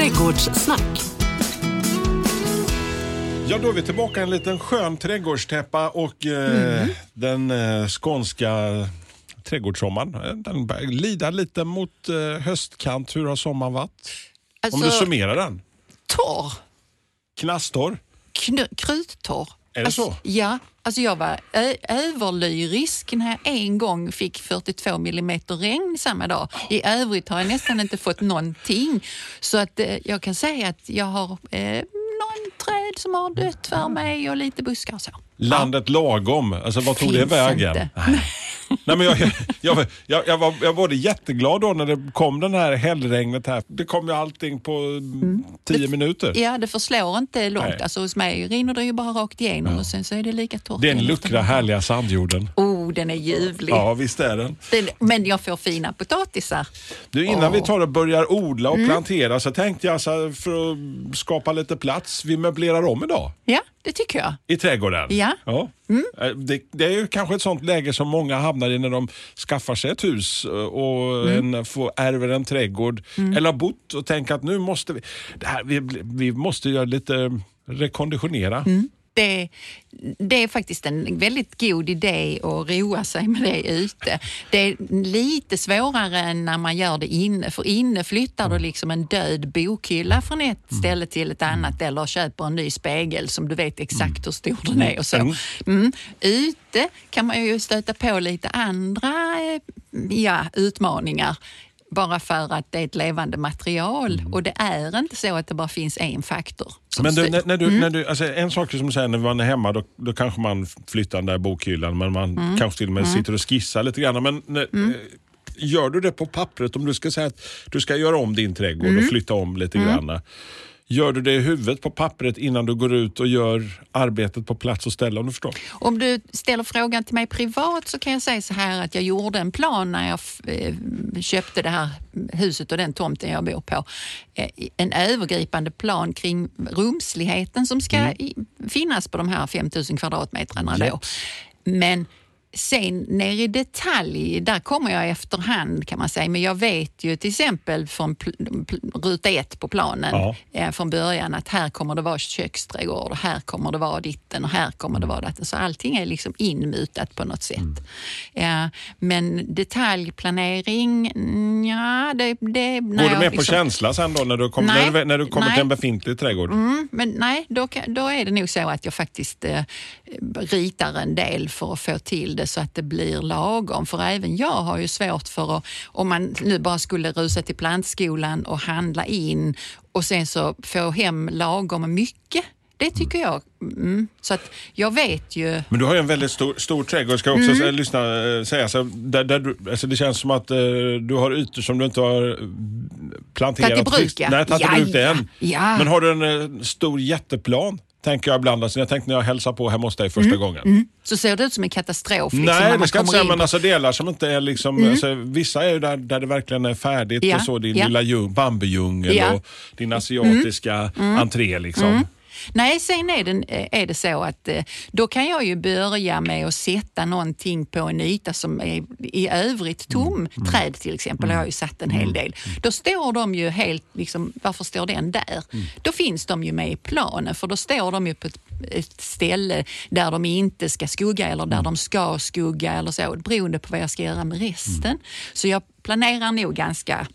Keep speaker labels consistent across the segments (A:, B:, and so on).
A: Trädgårdssnack.
B: Ja, då är vi tillbaka i en liten skön trädgårdstäppa och eh, den eh, skånska trädgårdssommaren. Den lida lite mot eh, höstkant. Hur har sommaren varit? Om du
C: Alltså,
B: summerar den.
C: torr.
B: Knastorr?
C: Kn- kruttorr.
B: Är det
C: alltså,
B: så?
C: Ja. Alltså jag var överlyrisk när jag en gång fick 42 millimeter regn samma dag. I övrigt har jag nästan inte fått någonting. Så att eh, jag kan säga att jag har eh, någon träd som har dött för mig och lite buskar och så.
B: Landet lagom. Alltså, vad tog det
C: Finns
B: vägen?
C: inte.
B: Nej. Nej, men jag, jag, jag, jag, var, jag var både jätteglad då när det kom den här hällregnet här. Det kom ju allting på mm. tio minuter.
C: Ja, det förslår inte långt.
B: Nej.
C: Alltså hos mig rinner det ju bara rakt igenom och sen så är det lika torrt.
B: Den
C: igen.
B: luckra härliga sandjorden.
C: Oh, den är ljuvlig.
B: Ja, visst är den.
C: Den, men jag får fina potatisar.
B: Du, innan
C: Åh.
B: vi tar och börjar odla och plantera så tänkte jag så för att skapa lite plats, vi möblerar om idag
C: Ja, det tycker jag.
B: i trädgården.
C: Ja.
B: Eh, Det, det är ju kanske ett sånt läge som många hamnar i när de skaffar sig ett hus eh, och en, får, ärver en trädgård eller har bott och tänker att nu måste vi, det här, vi, vi måste göra lite rekonditionera.
C: Det, det är faktiskt en väldigt god idé att roa sig med det ute. Det är lite svårare än när man gör det inne, för inne flyttar du liksom en död bokhylla från ett ställe till ett annat eller köper en ny spegel som du vet exakt hur stor den är och så. Mm. Ute kan man ju stöta på lite andra eh, ja, utmaningar bara för att det är ett levande material och det är inte så att det bara finns en faktor.
B: Men du, när, när du, när du, alltså en sak som du säger när man är hemma, då, då kanske man flyttar den där bokhyllan, men man kanske till och med sitter och skissar lite grann. Men när, eh, gör du det på pappret? Om du ska säga att du ska göra om din trädgård och flytta om lite grann. Gör du det i huvudet på pappret innan du går ut och gör arbetet på plats och ställe? Om du förstår?
C: Om du ställer frågan till mig privat så kan jag säga så här att jag gjorde en plan när jag eh, köpte det här huset och den tomten jag bor på. Eh, En övergripande plan kring rumsligheten som ska i- finnas på de här 5000 kvadratmetrarna då. Men Sen ner i detalj, där kommer jag efterhand kan man säga. Men jag vet ju till exempel från ruta ett på planen
B: Ja.
C: eh, från början att här kommer det vara köksträdgård och här kommer det vara ditten och här kommer det vara datten. Så allting är liksom inmutat på något sätt.
B: Mm.
C: Ja, men detaljplanering, ja det... det
B: Går du med på
C: liksom-
B: känsla sen då när du, kom,
C: Nej,
B: när du, när du kommer
C: nej.
B: till en befintlig trädgård?
C: Mm, men nej, då, då är det nog så att jag faktiskt eh, ritar en del för att få till det så att det blir lagom. För även jag har ju svårt för att, om man nu bara skulle rusa till plantskolan och handla in och sen så få hem lagom mycket. Det tycker jag. Mm. Så att jag vet ju.
B: Men du har ju en väldigt stor, stor trädgård, ska också
C: Mm.
B: lyssna, eh, säga. Så där, där du, alltså det känns som att eh, du har ytor som du inte har eh, planterat.
C: Tagit i bruk, ja.
B: Nej, tagit i bruk det än.
C: Ja.
B: Men har du en eh, stor jätteplan? Tänker jag ibland. Alltså, jag tänkte när jag hälsar på hemma hos dig första gången.
C: Så ser det ut som en katastrof. liksom,
B: Nej, det ska jag inte säga,
C: in
B: men alltså delar som inte är liksom, alltså, vissa är ju där, där det verkligen är färdigt
C: Ja,
B: och så, din
C: ja.
B: lilla djung, bambudjungel
C: Ja.
B: och din asiatiska entré liksom.
C: Nej, sen är det, är det så att eh, då kan jag ju börja med att sätta någonting på en yta som är i övrigt tom. Träd till exempel har jag ju satt en hel del. Då står de ju helt, liksom, varför står den där? Då finns de ju med i planen för då står de ju på ett, ett ställe där de inte ska skugga eller där de ska skugga eller så beroende på vad jag ska göra med resten. Så jag planerar nog ganska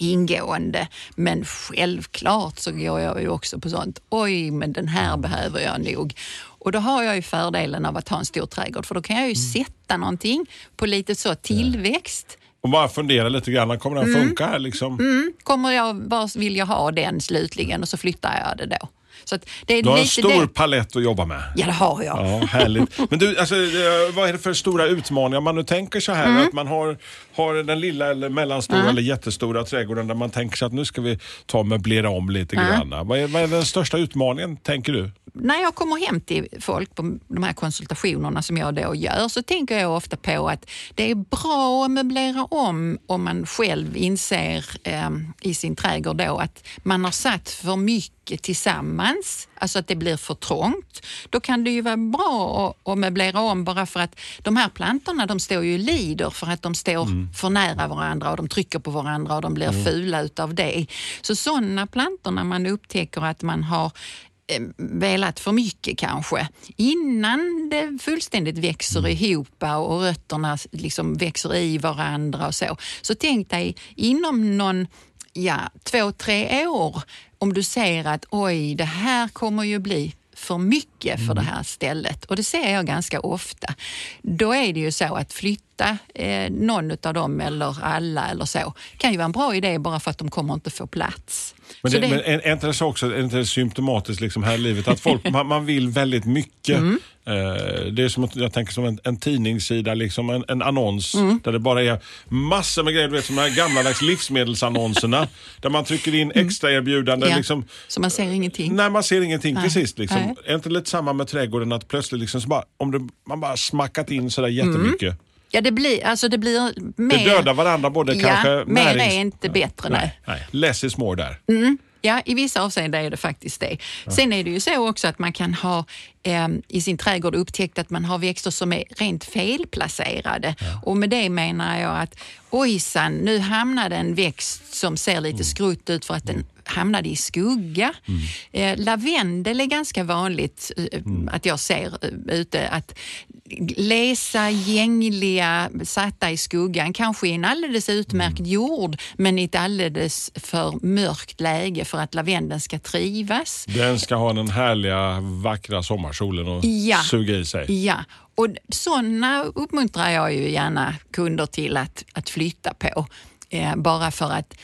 C: ingående. Men självklart så går jag ju också på sånt. Oj, men den här behöver jag nog. Och då har jag ju fördelen av att ha en stor trädgård för då kan jag ju sätta någonting på lite så tillväxt.
B: Och bara fundera lite grann, kommer den funka här liksom?
C: Mm, kommer jag, var vill jag ha den slutligen och så flyttar jag det då. Så det är
B: Du har en stor
C: det.
B: palett att jobba med.
C: Ja, det har jag.
B: Ja, härligt. Men du, alltså, eh, vad är det för stora utmaningar? Om man nu tänker så här
C: Mm.
B: att man har, har den lilla eller mellanstora eller jättestora trädgården där man tänker sig att nu ska vi ta och möblera om lite grann. Vad är, vad är den största utmaningen, tänker du?
C: när jag kommer hem till folk på de här konsultationerna som jag då gör så tänker jag ofta på att det är bra att möblera om om man själv inser eh, i sin trädgård då att man har satt för mycket tillsammans. Alltså att det blir för trångt, då kan det ju vara bra att, att möblera om bara för att de här plantorna de står ju lider för att de står mm. för nära varandra och de trycker på varandra och de blir mm. fula utav det. Så sådana plantor när man upptäcker att man har Eh, velat för mycket kanske. Innan det fullständigt växer mm. ihop och rötterna liksom växer i varandra och så. Så tänk dig inom någon ja, två, tre år om du ser att oj, det här kommer ju bli för mycket för mm. det här stället och det ser jag ganska ofta. Då är det ju så att flytta eh, någon av dem eller alla eller så kan ju vara en bra idé bara för att de kommer inte få plats.
B: Men, det, det, men är, inte det så också, är inte det symptomatiskt liksom här i livet att folk, man, man vill väldigt mycket. Mm. Eh, det är som att, jag tänker som en, en tidningssida, liksom en, en annons mm. där det bara är massor med grejer, du vet som de här gamla livsmedelsannonserna där man trycker in mm. extra erbjudanden. Ja. Liksom,
C: så man ser ingenting?
B: Nej, man ser ingenting Nej. precis. Liksom. Nej. Är inte lite samma med trädgården att plötsligt liksom, bara, om det, man bara smackat in sådär jättemycket. Mm.
C: Ja, det blir, alltså det blir mer...
B: Det dödar varandra både ja, kanske
C: mer närings... är inte bättre. Nej.
B: nej. Less is more där.
C: Mm. Ja, i vissa avseenden är det faktiskt det. Sen är det ju så också att man kan ha eh, i sin trädgård upptäckt att man har växter som är rent felplacerade. Ja. Och med det menar jag att ojsan, nu hamnade en växt som ser lite skrutt ut för att den hamnade i skugga. Mm. Eh, lavendel är ganska vanligt eh, mm. att jag ser eh, ute. Att läsa, gängliga, satta i skuggan, kanske i en alldeles utmärkt mm. jord men i ett alldeles för mörkt läge för att lavendeln ska trivas.
B: Den ska ha den härliga vackra sommarsolen och ja. suga i sig.
C: Ja, och sådana uppmuntrar jag ju gärna kunder till att, att flytta på. Eh, bara för att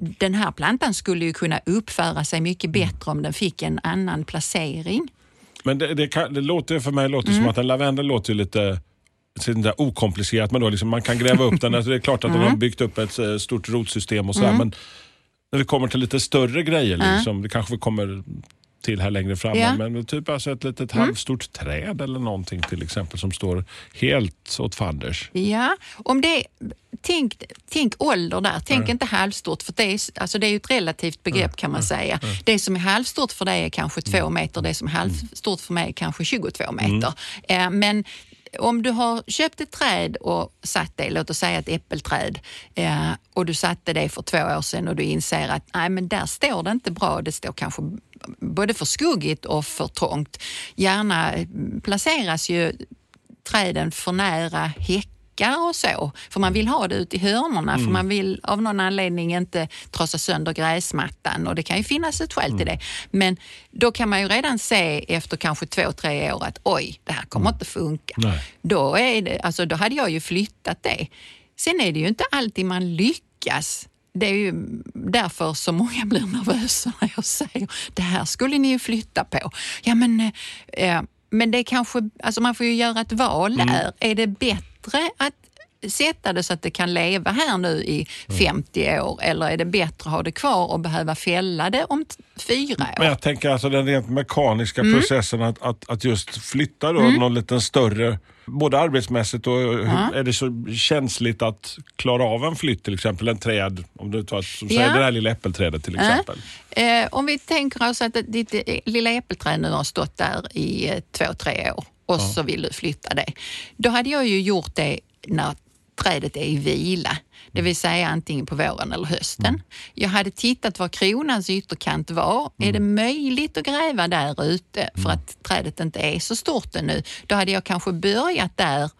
C: den här plantan skulle ju kunna uppföra sig mycket bättre om den fick en annan placering.
B: Men det, det, kan, det låter för mig låter mm. som att en lavendel låter lite så okomplicerat, men då liksom man kan gräva upp den. Alltså det är klart att mm. de har byggt upp ett eh, stort rotsystem och sådär, mm. men när vi kommer till lite större grejer, liksom, det kanske vi kommer till här längre fram. Ja. Men typ alltså ett litet mm. halvstort träd eller någonting till exempel som står helt åt fanders.
C: Ja, om det tänk, tänk ålder där. Tänk mm. inte halvstort, för det är, alltså det är ett relativt begrepp mm. kan man säga. Det som är halvstort för dig är kanske två mm. meter, det som är halvstort för mig är kanske 22 meter. Eh, men om du har köpt ett träd och satt det, låt oss säga ett äppelträd, eh, och du satte det för två år sedan och du inser att nej, men där står det inte bra, det står kanske både för skuggigt och för trångt. Gärna placeras ju träden för nära häckar och så, för man vill ha det ute i hörnorna, mm. för man vill av någon anledning inte trasa sönder gräsmattan och det kan ju finnas ett skäl mm. till det. Men då kan man ju redan se efter kanske två, tre år att oj, det här kommer mm. inte funka. Då, är det, alltså, då hade jag ju flyttat det. Sen är det ju inte alltid man lyckas det är ju därför så många blir nervösa när jag säger det här skulle ni ju flytta på. Ja, men, eh, men det kanske, alltså man får ju göra ett val mm. där. Är det bättre att sätta det så att det kan leva här nu i 50 mm. år eller är det bättre att ha det kvar och behöva fälla det om fyra år?
B: Men jag tänker alltså den rent mekaniska mm. processen att, att, att just flytta då mm. någon liten större både arbetsmässigt och ja. är det så känsligt att klara av en flytt till exempel? En träd, om du tar som säger det här lilla äppelträdet till exempel.
C: Ja. Eh, om vi tänker oss att ditt eh, lilla äppelträd nu har stått där i eh, två, tre år och ja. så vill du flytta det. Då hade jag ju gjort det när trädet är i vila, det vill säga antingen på våren eller hösten. Mm. Jag hade tittat var kronans ytterkant var. Mm. Är det möjligt att gräva där ute för mm. att trädet inte är så stort ännu? Då hade jag kanske börjat där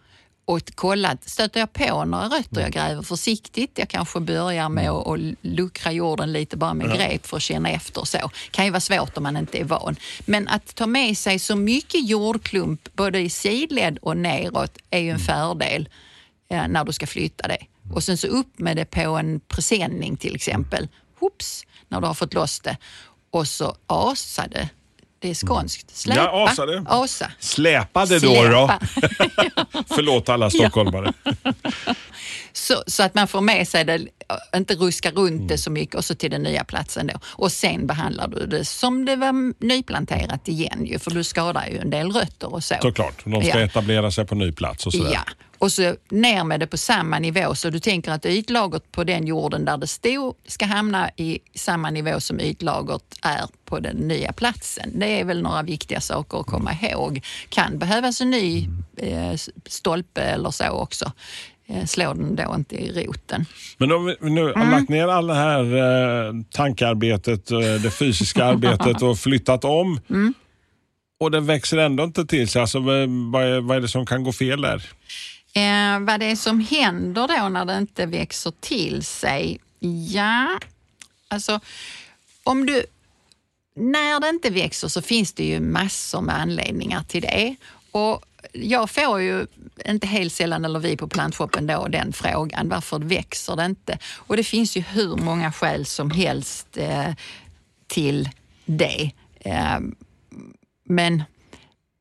C: och kollat, stöter jag på några rötter jag gräver försiktigt. Jag kanske börjar med att, luckra jorden lite bara med grep för att känna efter. så. kan ju vara svårt om man inte är van. Men att ta med sig så mycket jordklump både i sidled och neråt är ju en fördel eh, när du ska flytta det. Och sen så upp med det på en presenning till exempel. Hoops, när du har fått loss det. Och så asa det. Det är skånskt.
B: Släpa. Ja, asa det.
C: Asa.
B: Släpa det då. då. Förlåt alla stockholmare.
C: så, så att man får med sig det, inte ruska runt det så mycket och så till den nya platsen då. Och sen behandlar du det som det var nyplanterat igen ju, för du skadar ju en del rötter och så.
B: Såklart, de ska ja. etablera sig på ny plats och sådär.
C: Ja, och så ner med det på samma nivå. Så du tänker att ytlagret på den jorden där det stod ska hamna i samma nivå som ytlagret är på den nya platsen. Det är väl några viktiga saker att komma ihåg. Kan behövas en ny eh, stolpe eller så också. Eh, slår den då inte i roten.
B: Men om vi nu har mm. lagt ner all det här eh, tankearbetet, eh, det fysiska arbetet och flyttat om mm. och den växer ändå inte till sig. Alltså, vad, vad är det som kan gå fel där?
C: Eh, vad det är som händer då när det inte växer till sig? Ja, alltså om du... När det inte växer så finns det ju massor med anledningar till det. Och jag får ju inte helt sällan, eller vi på plantshoppen då, den frågan. Varför växer det inte? Och det finns ju hur många skäl som helst eh, till det. Eh, men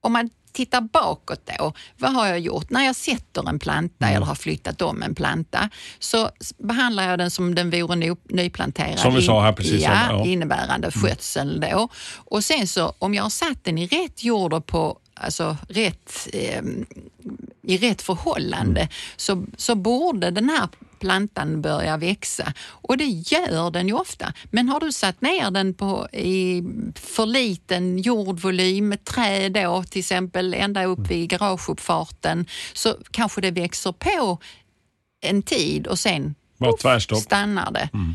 C: om man tittar bakåt då, vad har jag gjort? När jag sätter en planta mm. eller har flyttat om en planta så behandlar jag den som den vore nyplanterad.
B: Som vi sa här precis.
C: Ja, ja. Innebärande mm. skötsel då. Och sen så om jag har satt den i rätt jord och på alltså rätt, eh, i rätt förhållande mm. så, så borde den här plantan börja växa. Och det gör den ju ofta. Men har du satt ner den på i för liten jordvolym, träd då till exempel ända upp mm. i garageuppfarten, så kanske det växer på en tid och sen
B: uff,
C: stannar det. Mm.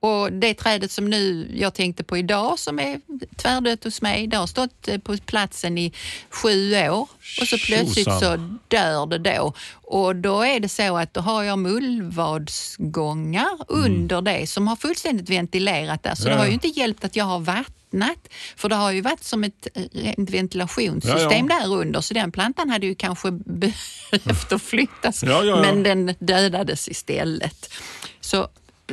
C: Och det trädet som nu jag tänkte på idag som är tvärdött hos mig, det har stått eh, på platsen i sju år och så plötsligt så dör det då. Och då är det så att då har jag mullvadsgångar mm. under det som har fullständigt ventilerat där. Så ja. det har ju inte hjälpt att jag har vattnat, för det har ju varit som ett eh, ventilationssystem ja, ja. där under, så den plantan hade ju kanske behövt att flyttas, men den dödades istället. Så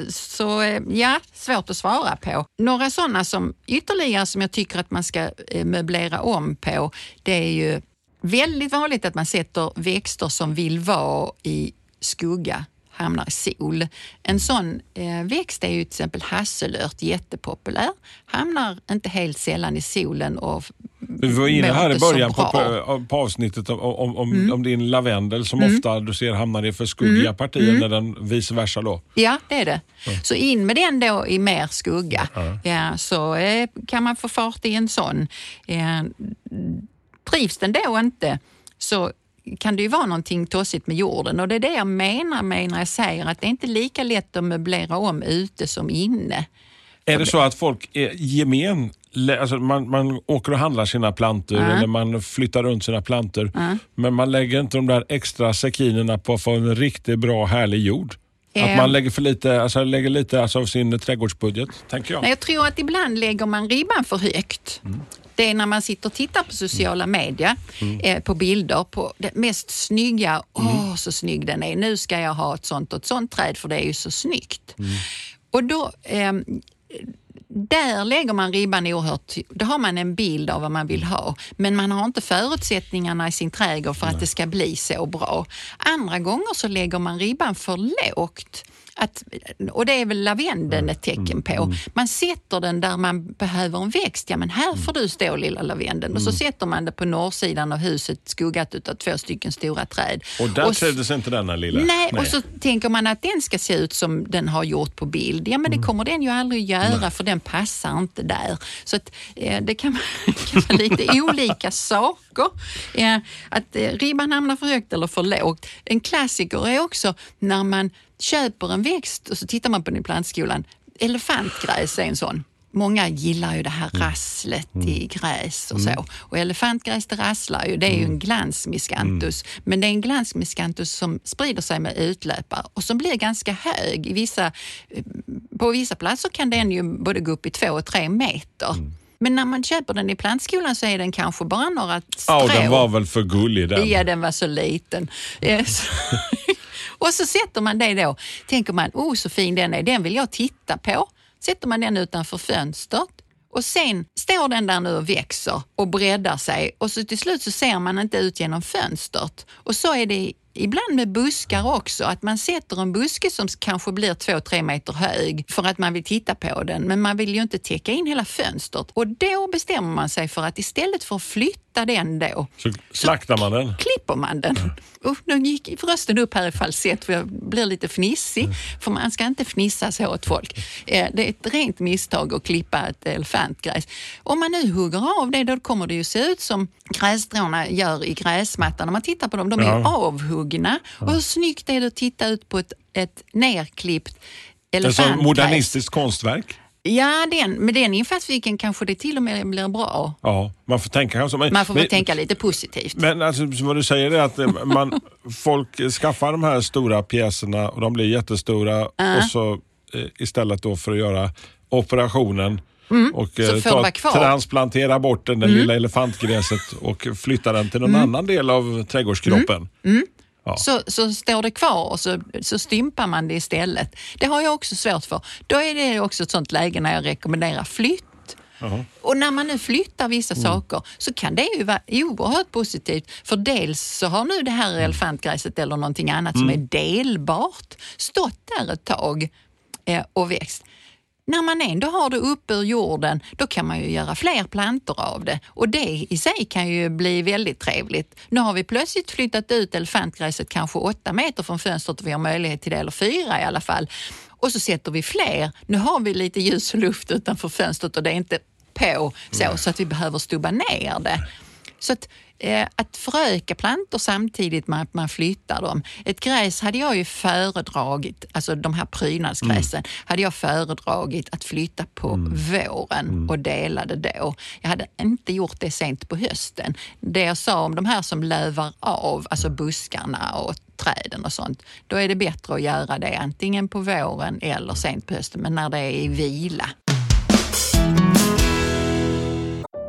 C: så eh, ja, svårt att svara på. Några sådana som ytterligare som jag tycker att man ska eh, möblera om på, det är ju väldigt vanligt att man sätter växter som vill vara i skugga hamnar i sol. En sån eh, växt är ju till exempel hasselört, jättepopulär. Hamnar inte helt sällan i solen och
B: vi var inne här i början på, på, på, avsnittet om, om, om, mm. om din lavendel som mm. ofta du ser hamnar i för skuggiga mm. partier mm. när den vice versa då.
C: Ja, det är det. Så in med den då i mer skugga. Ja, så eh, kan man få fart i en sån. Eh, trivs den då inte så kan det ju vara någonting tossigt med jorden och det är det jag menar med när jag säger att det är inte lika lätt att möblera om ute som inne.
B: Är det så att folk är gemen Alltså man, man åker och handlar sina plantor mm. eller man flyttar runt sina plantor. Mm. Men man lägger inte de där extra sekinerna på att få en riktigt bra härlig jord. Mm. Att man lägger för lite, alltså lägger lite alltså av sin trädgårdsbudget, tänker jag.
C: Nej, jag tror att ibland lägger man ribban för högt. Mm. Det är när man sitter och tittar på sociala medier, mm. eh, på bilder på det mest snygga. Åh, oh, så snygg den är. Nu ska jag ha ett sånt och ett sånt träd för det är ju så snyggt. Mm. Och då... Eh, där lägger man ribban oerhört... Då har man en bild av vad man vill ha, men man har inte förutsättningarna i sin trädgård för Nej. att det ska bli så bra. Andra gånger så lägger man ribban för lågt. Att, och det är väl lavendeln ett tecken mm, på. Mm. Man sätter den där man behöver en växt. Ja, men här mm. får du stå lilla lavendeln. Och så sätter man det på norrsidan av huset skuggat av två stycken stora träd.
B: Och där trivdes inte denna lilla?
C: Nej, nej, och så tänker man att den ska se ut som den har gjort på bild. Ja, men det kommer den ju aldrig göra nej. för den passar inte där. Så att, eh, det kan, kan vara lite olika saker. Eh, att eh, ribban hamnar för högt eller för lågt. En klassiker är också när man köper en växt och så tittar man på den i plantskolan. Elefantgräs är en sån. Många gillar ju det här mm. rasslet mm. i gräs och så. Mm. Och elefantgräs det rasslar ju, det är ju en mm. glansmiscanthus. Mm. Men det är en glansmiscanthus som sprider sig med utlöpare och som blir ganska hög. I vissa, på vissa platser kan den ju både gå upp i två och tre meter. Mm. Men när man köper den i plantskolan så är den kanske bara några strå.
B: Ja, den var väl för gullig den.
C: Ja, den var så liten. Och så sätter man det då. Tänker man, oh så fin den är, den vill jag titta på. Sätter man den utanför fönstret och sen står den där nu och växer och breddar sig och så till slut så ser man inte ut genom fönstret. Och så är det ibland med buskar också, att man sätter en buske som kanske blir två, tre meter hög för att man vill titta på den, men man vill ju inte täcka in hela fönstret. Och då bestämmer man sig för att istället för att flytta flytta den då.
B: Så slaktar man den?
C: klipper man den. Usch, nu gick rösten upp här i falsett för jag blir lite fnissig. För man ska inte fnissa så åt folk. Eh, Det är ett rent misstag att klippa ett elefantgräs. Om man nu hugger av det, då kommer det ju se ut som grässtråna gör i gräsmattan. Om man tittar på dem, de är
B: Ja.
C: avhuggna. Och hur snyggt är det att titta ut på ett, ett nerklippt elefantgräs?
B: modernistiskt konstverk.
C: Ja, den, med den infallsvinkeln kanske det till och med blir bra.
B: Ja, man får tänka kanske. Men,
C: Man får
B: men,
C: tänka lite positivt.
B: Men alltså, vad du säger är att eh, man, folk skaffar de här stora pjäserna och de blir jättestora och så eh, istället då för att göra operationen och
C: Mm. Så
B: eh, ta.
C: Mm.
B: transplantera bort den, det lilla elefantgräset och flytta den till någon annan del av trädgårdskroppen.
C: Mm.
B: Ja.
C: så, så står det kvar och så, så stympar man det istället. Det har jag också svårt för. Då är det också ett sånt läge när jag rekommenderar flytt.
B: Jaha.
C: Och när man nu flyttar vissa
B: Mm.
C: saker så kan det ju vara oerhört positivt. För dels så har nu det här
B: Mm.
C: elefantgräset eller någonting annat som är delbart stått där ett tag eh, och växt. När man ändå har det uppe ur jorden, då kan man ju göra fler plantor av det. Och det i sig kan ju bli väldigt trevligt. Nu har vi plötsligt flyttat ut elefantgräset kanske åtta meter från fönstret och vi har möjlighet till det, eller fyra i alla fall. Och så sätter vi fler. Nu har vi lite ljus och luft utanför fönstret och det är inte på så, så att vi behöver stubba ner det. Så att, eh, att föröka plantor samtidigt med att man flyttar dem. Ett gräs hade jag ju föredragit, alltså de här prydnadsgräsen, hade jag föredragit att flytta på våren och dela det då. Jag hade inte gjort det sent på hösten. Det jag sa om de här som lövar av, alltså buskarna och träden och sånt, då är det bättre att göra det antingen på våren eller sent på hösten, men när det är i vila.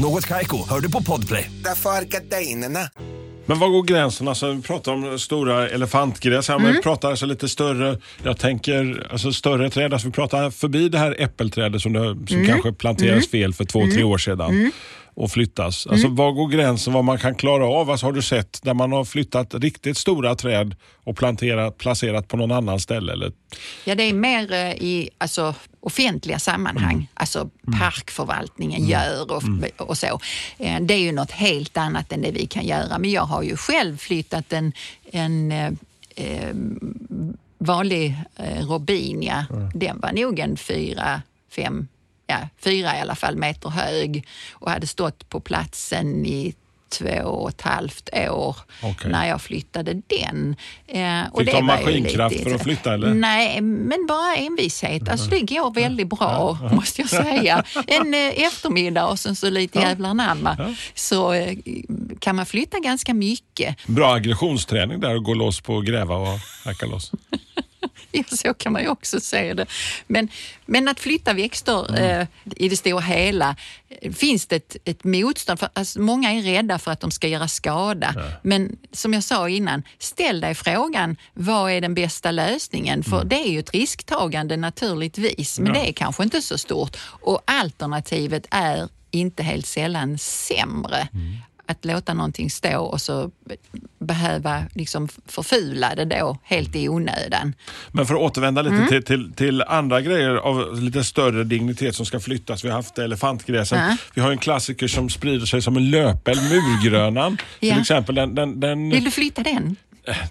D: Något Kaiko, hör du på Podplay.
E: Därför är gardinerna.
B: Men var går gränsen? Alltså, vi pratar om stora elefantgräs här, men
C: Mm.
B: vi pratar alltså lite större, jag tänker alltså större träd. Alltså, vi pratar förbi det här äppelträdet som, det, som
C: Mm.
B: kanske planterades fel för två, tre år sedan och flyttas. Alltså,
C: Mm.
B: Var går gränsen vad man kan klara av? Alltså, har du sett där man har flyttat riktigt stora träd och planterat, placerat på någon annan ställe? Eller?
C: Ja, det är mer eh, i alltså, offentliga sammanhang, alltså parkförvaltningen gör och, och så. Eh, Det är ju något helt annat än det vi kan göra. Men jag har ju själv flyttat en, en eh, eh, vanlig eh, robinia. Den var nog en fyra, fem, ja, fyra i alla fall meter hög och hade stått på platsen i två och ett halvt år
B: Okej.
C: när jag flyttade den. Eh,
B: Fick
C: ju
B: maskinkraft
C: lite-
B: för att flytta, eller?
C: Nej, men bara envishet. Alltså det går väldigt bra, måste jag säga. En eh, eftermiddag och sen så lite jävlar anamma så eh, kan man flytta ganska mycket.
B: Bra aggressionsträning där att gå loss på att gräva och hacka loss.
C: Ja, så kan man ju också se det. Men, men att flytta växter eh, i det stora hela, eh, finns det ett, ett motstånd? För, alltså, många är rädda för att de ska göra skada. Men som jag sa innan, ställ dig frågan, vad är den bästa lösningen? För det är ju ett risktagande naturligtvis, men det är kanske inte så stort. Och alternativet är inte helt sällan sämre. Att låta någonting stå och så behöva liksom förfula det då helt i onödan.
B: Men för att återvända lite
C: Mm.
B: till, till, till andra grejer av lite större dignitet som ska flyttas. Vi har haft elefantgräsen.
C: Ja.
B: Vi har en klassiker som sprider sig som en löpeld, murgrönan.
C: Ja.
B: Till exempel. Den, den, den,
C: Vill du flytta den?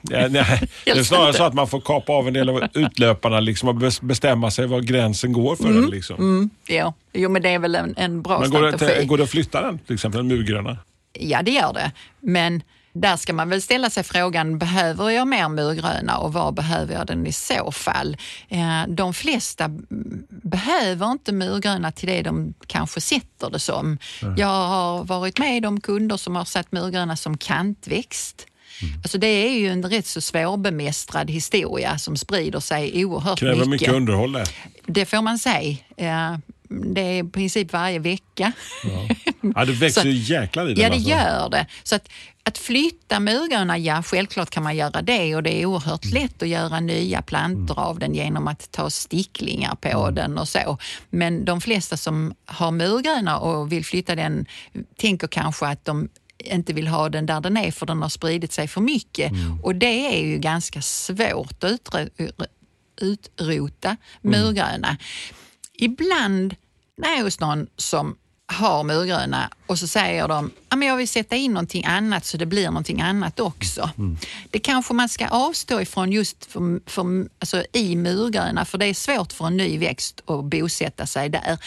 B: ja, nej, det är snarare så att man får kapa av en del av utlöparna liksom, och bes- bestämma sig var gränsen går för den. Liksom.
C: Ja, jo men det är väl en, en bra
B: Men går det,
C: strategi.
B: till, går det att flytta den, till exempel en murgröna?
C: Ja, det gör det. Men där ska man väl ställa sig frågan, behöver jag mer murgröna och var behöver jag den i så fall? Eh, de flesta mm, behöver inte murgröna till det de kanske sätter det som. Jag har varit med om kunder som har satt murgröna som kantväxt. Alltså det är ju en rätt så svårbemästrad historia som sprider sig oerhört
B: Kräver
C: mycket.
B: mycket underhåll det.
C: Det får man säga. Det är i princip varje vecka.
B: Ja, det växer ju jäklar i den.
C: Ja, det
B: alltså.
C: gör det. Så att, att flytta murgröna, ja självklart kan man göra det och det är oerhört
B: Mm.
C: lätt att göra nya plantor av den genom att ta sticklingar på
B: Mm.
C: den och så. Men de flesta som har murgröna och vill flytta den tänker kanske att de inte vill ha den där den är för den har spridit sig för mycket.
B: Mm.
C: Och det är ju ganska svårt att utrota
B: Mm.
C: murgröna. Ibland när jag är hos någon som har murgröna och så säger de att jag vill sätta in någonting annat så det blir någonting annat också. Det kanske man ska avstå ifrån just för, för, alltså i murgröna för det är svårt för en ny växt att bosätta sig där.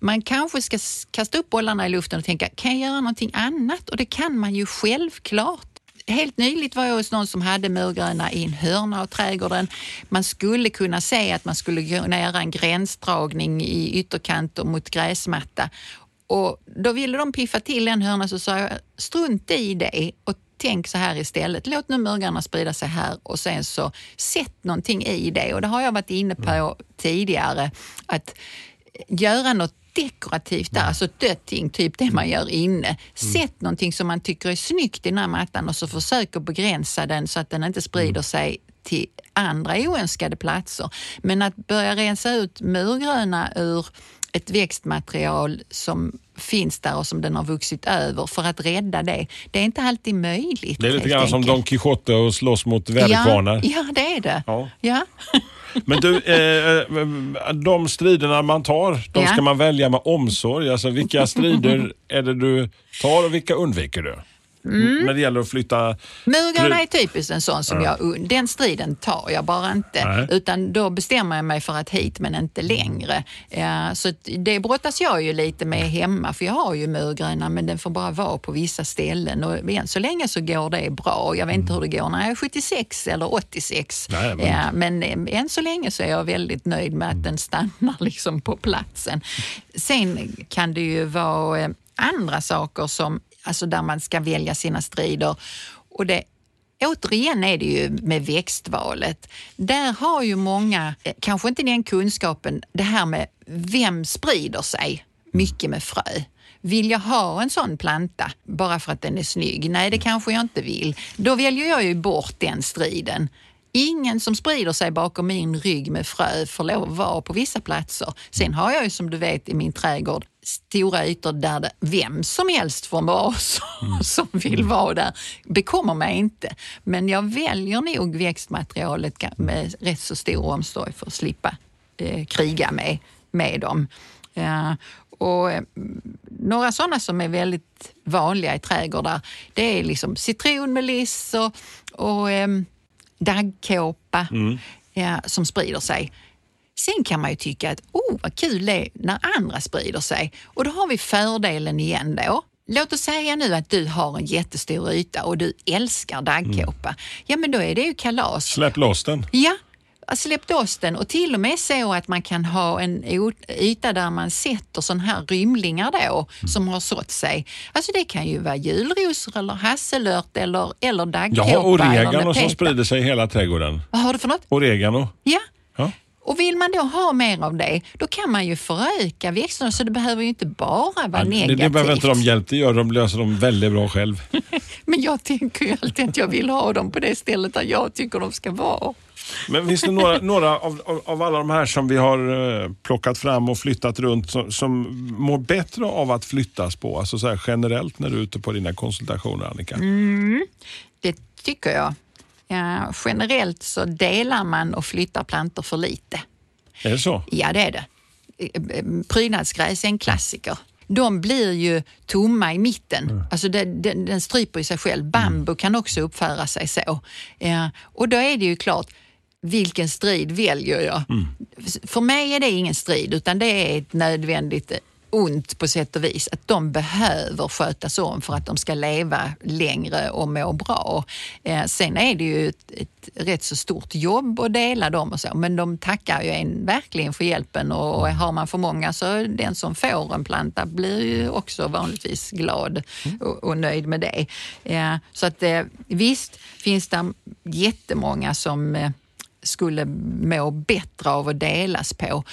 C: Man kanske ska kasta upp bollarna i luften och tänka, kan jag göra någonting annat? Och det kan man ju självklart. Helt nyligt var jag hos någon som hade murgröna i en hörna av trädgården. Man skulle kunna säga att man skulle kunna göra en gränsdragning i ytterkanter mot gräsmatta. Och då ville de piffa till en hörna så sa jag, strunt i det och tänk så här istället. Låt nu murgröna sprida sig här och sen så sätt någonting i det. Och det har jag varit inne på tidigare, att göra något dekorativt där, alltså ett dött ting, typ det man gör inne. Sätt någonting som man tycker är snyggt i den här mattan och så att begränsa den så att den inte sprider sig till andra oönskade platser. Men att börja rensa ut murgröna ur ett växtmaterial som finns där och som den har vuxit över för att rädda det. Det är inte alltid möjligt.
B: Det är lite grann som
C: enkelt.
B: Don Quijote och slåss mot väderkvarnar.
C: Ja, ja, det är det.
B: Ja.
C: Ja.
B: Men du, eh, eh, de striderna man tar, de
C: Ja.
B: ska man välja med omsorg. Alltså vilka strider är det du tar och vilka undviker du?
C: Mm.
B: När det gäller att flytta...
C: Murgröna är typiskt en sån som jag, den striden tar jag bara inte.
B: Nej.
C: Utan då bestämmer jag mig för att hit men inte längre. Ja, så det brottas jag ju lite med hemma för jag har ju murgröna men den får bara vara på vissa ställen och än så länge så går det bra. Jag vet inte hur det går när jag är 76 eller 86.
B: Nej, men-
C: Ja, men eh, än så länge så är jag väldigt nöjd med att den stannar liksom på platsen. Sen kan det ju vara eh, andra saker som, alltså där man ska välja sina strider. Och det, återigen är det ju med växtvalet. Där har ju många, eh, kanske inte den kunskapen, det här med vem sprider sig mycket med frö. Vill jag ha en sån planta bara för att den är snygg? Nej, det kanske jag inte vill. Då väljer jag ju bort den striden. Ingen som sprider sig bakom min rygg med frö får lov att vara på vissa platser. Sen har jag ju som du vet i min trädgård stora ytor där det, vem som helst får vara som, som vill vara där. bekommer mig inte. Men jag väljer nog växtmaterialet med rätt så stor omsorg för att slippa eh, kriga med, med dem. Ja, och eh, några sådana som är väldigt vanliga i trädgårdar, det är liksom citronmeliss och, och ehm, daggkåpa ja, som sprider sig. Sen kan man ju tycka att oh, vad kul det är när andra sprider sig. Och då har vi fördelen igen då. Låt oss säga nu att du har en jättestor yta och du älskar daggkåpa. Ja, men då är det ju kalas.
B: Släpp loss den.
C: Ja, släpp loss den och till och med så att man kan ha en yta där man sätter sån här rymlingar då som har sått sig. Alltså det kan ju vara julrosor eller hasselört eller, eller daggkåpa.
B: har oregano som sprider sig i hela trädgården.
C: Vad har du för något?
B: Oregano.
C: Ja. Och vill man då ha mer av det, då kan man ju föröka växterna så det behöver ju inte bara vara
B: Ja, det,
C: negativt.
B: det behöver inte de hjälp, det gör de, löser de väldigt bra själv.
C: Men jag tänker ju alltid att jag vill ha dem på det stället där jag tycker de ska vara.
B: Men finns det några, några av, av, av alla de här som vi har eh, plockat fram och flyttat runt som, som mår bättre av att flyttas på? Alltså så generellt när du är ute på dina konsultationer Annika?
C: Det tycker jag. Ja, generellt så delar man och flyttar plantor för lite.
B: Är det så?
C: Ja, det är det. Prydnadsgräs är en klassiker. De blir ju tomma i mitten. Alltså den, den, den stryper sig själv. Bambu kan också uppföra sig så. Ja, och då är det ju klart, vilken strid väljer jag? F- För mig är det ingen strid utan det är ett nödvändigt ont på sätt och vis. Att de behöver skötas om för att de ska leva längre och må bra. Eh, sen är det ju ett, ett rätt så stort jobb att dela dem och så, men de tackar ju en verkligen för hjälpen och, och har man för många så den som får en planta blir ju också vanligtvis glad och, och nöjd med det. Eh, så att eh, visst finns det jättemånga som eh, skulle må bättre av att delas på.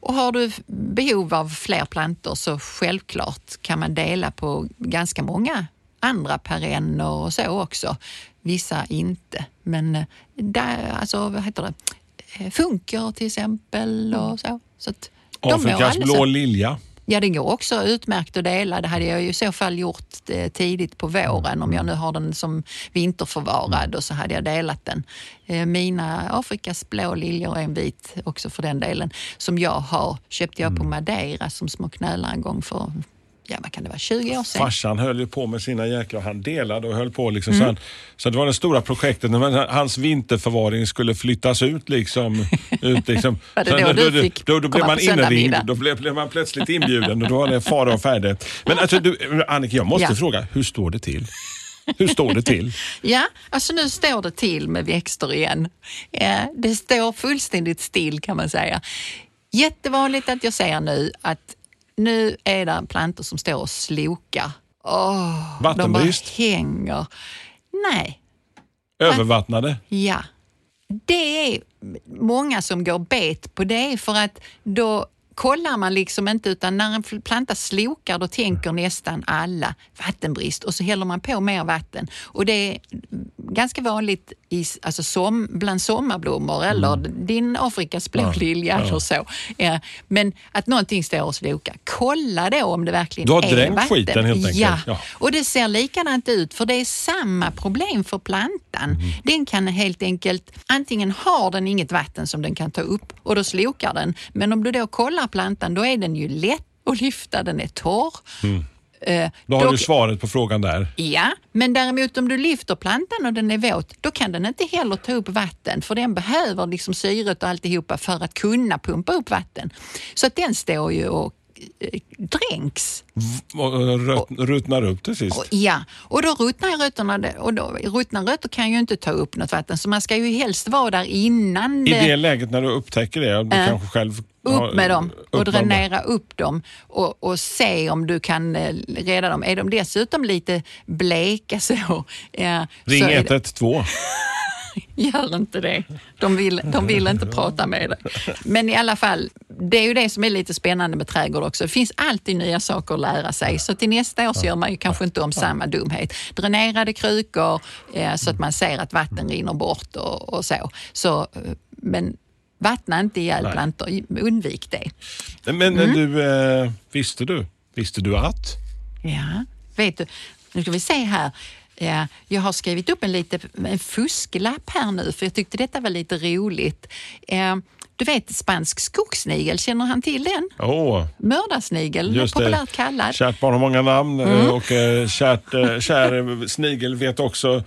C: Och har du behov av fler plantor så självklart kan man dela på ganska många andra perenner och så också. Vissa inte, men eh, där, alltså, vad heter det? Eh, Funker till exempel och så. så att de
B: Afrikas blå lilja.
C: Ja, det går också utmärkt att dela. Det hade jag ju i så fall gjort eh, tidigt på våren. Om jag nu har den som vinterförvarad och så hade jag delat den. Eh, Mina Afrikas blå liljor är en bit också för den delen som jag har köpte jag på Madeira som små knölar en gång för, ja vad kan det vara, 20 år sedan.
B: Farsan höll ju på med sina jäklar. Han delade och höll på. Liksom.
C: Mm.
B: Så, han, så det var det stora projektet. När hans vinterförvaring skulle flyttas ut. Liksom, ut liksom.
C: Var det
B: Så
C: då du fick
B: då, då, blev
C: komma
B: man inringd. Då blev, blev man plötsligt inbjuden och då var det fara och färde. Men alltså, du, Annika, jag måste
C: Ja.
B: fråga. Hur står det till? Hur står det till?
C: Ja, alltså nu står det till med växter igen. Eh, Det står fullständigt still kan man säga. Jättevanligt att jag säger nu att nu är det plantor som står och slokar. Åh,
B: Vattenbrist?
C: De bara hänger. Nej,
B: Övervattnade?
C: ja. Det är många som går bet på det för att då kollar man liksom inte utan när en planta slokar då tänker nästan alla vattenbrist och så häller man på mer vatten. Och det är ganska vanligt i, alltså som, bland sommarblommor eller din Afrikas blålilja eller så. Ja, men att någonting står och slokar. Kolla då om det verkligen
B: Du har
C: är
B: dränkt
C: vatten.
B: skiten helt enkelt.
C: Ja.
B: Ja.
C: Och det ser likadant ut för det är samma problem för plantan.
B: Mhm.
C: Den kan helt enkelt, antingen har den inget vatten som den kan ta upp och då slokar den. Men om du då kollar plantan då är den ju lätt att lyfta, den är torr. Eh.
B: Då har
C: då-
B: du svaret på frågan där.
C: Ja, men däremot om du lyfter plantan och den är våt, då kan den inte heller ta upp vatten för den behöver liksom syret och alltihopa för att kunna pumpa upp vatten. Så att den står ju och dränks.
B: Och röt, ruttnar upp till sist.
C: Och, ja, och då ruttnar rötterna och då, ruttna rötter kan ju inte ta upp något vatten så man ska ju helst vara där innan
B: I
C: det-
B: det läget när du upptäcker det, du
C: Äh.
B: kanske själv...
C: upp med dem och dränera upp dem och, och se om du kan eh, rädda dem. Är de dessutom lite bleka så, ja,
B: Ring
C: så är det-
B: 112.
C: Gör inte det. De vill, de vill inte prata med dig. Men i alla fall, det är ju det som är lite spännande med trädgård också. Det finns alltid nya saker att lära sig. Så till nästa år så gör man ju kanske inte om samma dumhet. Dränerade krukor eh, så att man ser att vatten rinner bort och, och så. så. eh, Men vattna inte ihjäl plantor. Undvik det.
B: Men
C: Mm.
B: du, eh, visste du? Visste du att?
C: Ja, vet du, nu ska vi se här. Ja, jag har skrivit upp en, lite, en fusklapp här nu för jag tyckte detta var lite roligt. Eh, du vet spansk skogssnigel, känner han till den?
B: Åh,
C: Mördarsnigel,
B: just
C: populärt
B: det.
C: kallad.
B: Kärt barn har många namn eh,
C: Mm.
B: och eh, kärt, eh, kär snigel vet också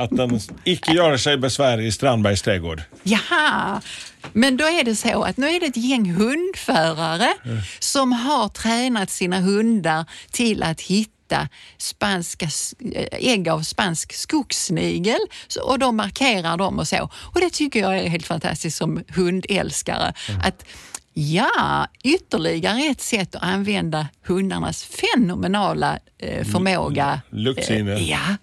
B: att den icke gör sig besvär i Strandbergs trädgård.
C: Jaha, men då är det så att nu är det ett gäng hundförare som har tränat sina hundar till att hitta spanska, äh, ägg av spansk skogssnigel och de markerar dem och så. Och det tycker jag är helt fantastiskt som hundälskare. Att Ja, ytterligare ett sätt att använda hundarnas fenomenala eh, förmåga.
B: luktsinne.
C: Eh, ja,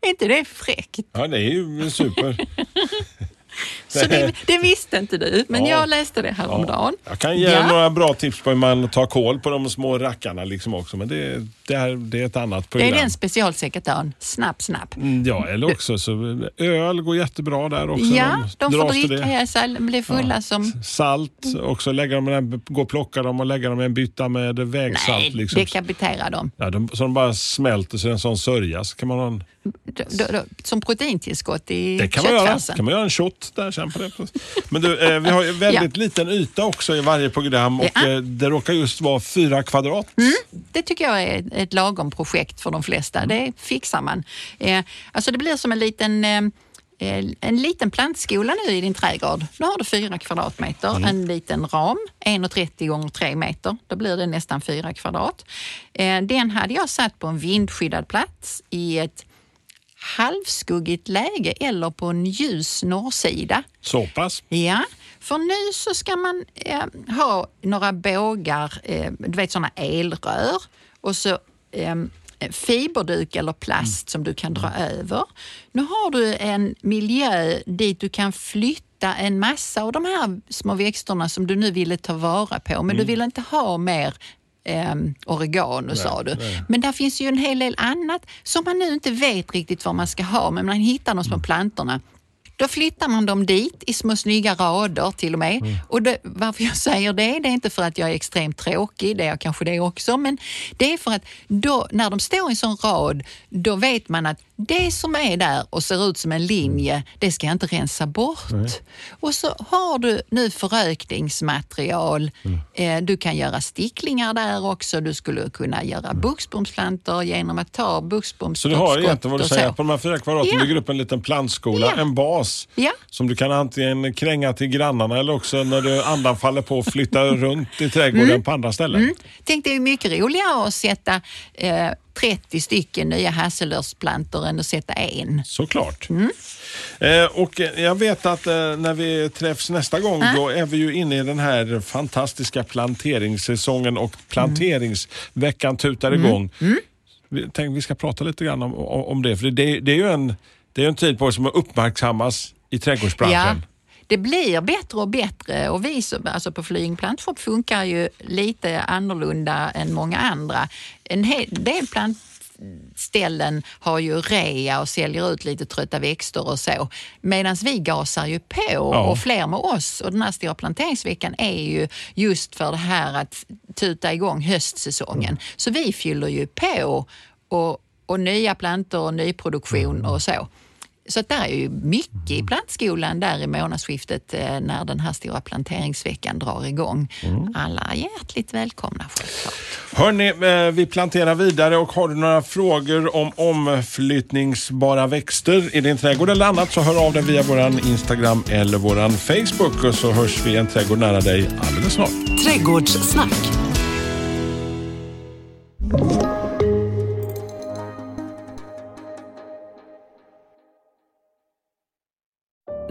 C: är inte det fräckt?
B: Ja, det är ju super.
C: Så det, det visste inte du, men
B: Ja.
C: jag läste det häromdagen.
B: Jag kan ge
C: Ja.
B: några bra tips på hur man tar koll på de små rackarna liksom också, men det, det, här, det är ett annat
C: Det är
B: program.
C: den specialsekatören. Snapp, snapp.
B: Mm, Ja, eller också så öl går jättebra där också.
C: Ja, de får
B: dras till
C: dricka ihjäl sig, bli fulla som...
B: Salt, också lägga dem gå och plocka dem och lägga dem i en bytta med vägsalt.
C: Nej,
B: liksom.
C: dekapitera dem.
B: ja, de, så de bara smälter så är en sån sörja. Så kan man ha en,
C: som proteintillskott i
B: det kan man göra.
C: köttfärsen.
B: kan man göra en shot där sen på det. Men du, eh, vi har ju väldigt liten yta också i varje program och
C: Ja.
B: eh, det råkar just vara fyra kvadrat.
C: Det tycker jag är ett- lagom projekt för de flesta. Det fixar man. Eh, alltså det blir som en liten eh, eh, en liten plantskola nu i din trädgård. Nu har du fyra kvadratmeter, en liten ram, 1,30 gånger 3 meter. Då blir det nästan fyra kvadrat. Eh, Den hade jag satt på en vindskyddad plats i ett halvskuggigt läge eller på en ljus norrsida.
B: Så pass.
C: Ja, för nu så ska man eh, ha några bågar, eh, du vet sådana elrör och så eh, fiberduk eller plast som du kan dra över. Nu har du en miljö dit du kan flytta en massa av de här små växterna som du nu ville ta vara på, men du vill inte ha mer eh, oregano sa du. Men där finns ju en hel del annat som man nu inte vet riktigt vad man ska ha, men man hittar de små plantorna. Då flyttar man dem dit i små snygga rader till och med. Och det, varför jag säger det, det är inte för att jag är extremt tråkig, det är jag kanske det också, men det är för att då, när de står i en sån rad, då vet man att det som är där och ser ut som en linje, det ska jag inte rensa bort. Och så har du nu förökningsmaterial. Eh, du kan göra sticklingar där också. Du skulle kunna göra buxbomsplantor genom att ta
B: Så du
C: buxbomsskott
B: har egentligen vad du säger, på de här fyra kvadraten
C: Ja.
B: bygger upp en liten plantskola,
C: Ja.
B: en bas
C: Ja.
B: som du kan antingen kränga till grannarna eller också när du andan faller på flytta runt i trädgården på andra ställen.
C: Mm. Tänk det är mycket roligare att sätta eh, 30 stycken nya hasselörsplantor än att sätta en.
B: Såklart.
C: Mm.
B: Eh, och jag vet att eh, när vi träffs nästa gång då är vi ju inne i den här fantastiska planteringssäsongen och planteringsveckan tutar
C: Mm.
B: igång. Vi tänkte vi ska prata lite grann om, om om det, för det, det är ju en, det är en tid på som uppmärksammas i trädgårdsbranschen.
C: det blir bättre och bättre och vi som, alltså på Flying Plantshop funkar ju lite annorlunda än många andra. En hel del plantställen har ju rea och säljer ut lite trötta växter och så. Medan vi gasar ju på och fler med oss. Och den här stora planteringsveckan är ju just för det här att tuta igång höstsäsongen. Så vi fyller ju på och, och nya plantor och nyproduktion och så. Så att där är ju mycket i plantskolan där i månadsskiftet eh, när den här stora planteringsveckan drar igång. Alla är hjärtligt välkomna självklart.
B: Hörni, eh, vi planterar vidare och har du några frågor om omflyttningsbara växter i din trädgård eller annat så hör av dig via våran Instagram eller våran Facebook och så hörs vi i en trädgård nära dig alldeles snart.
A: Trädgårdssnack.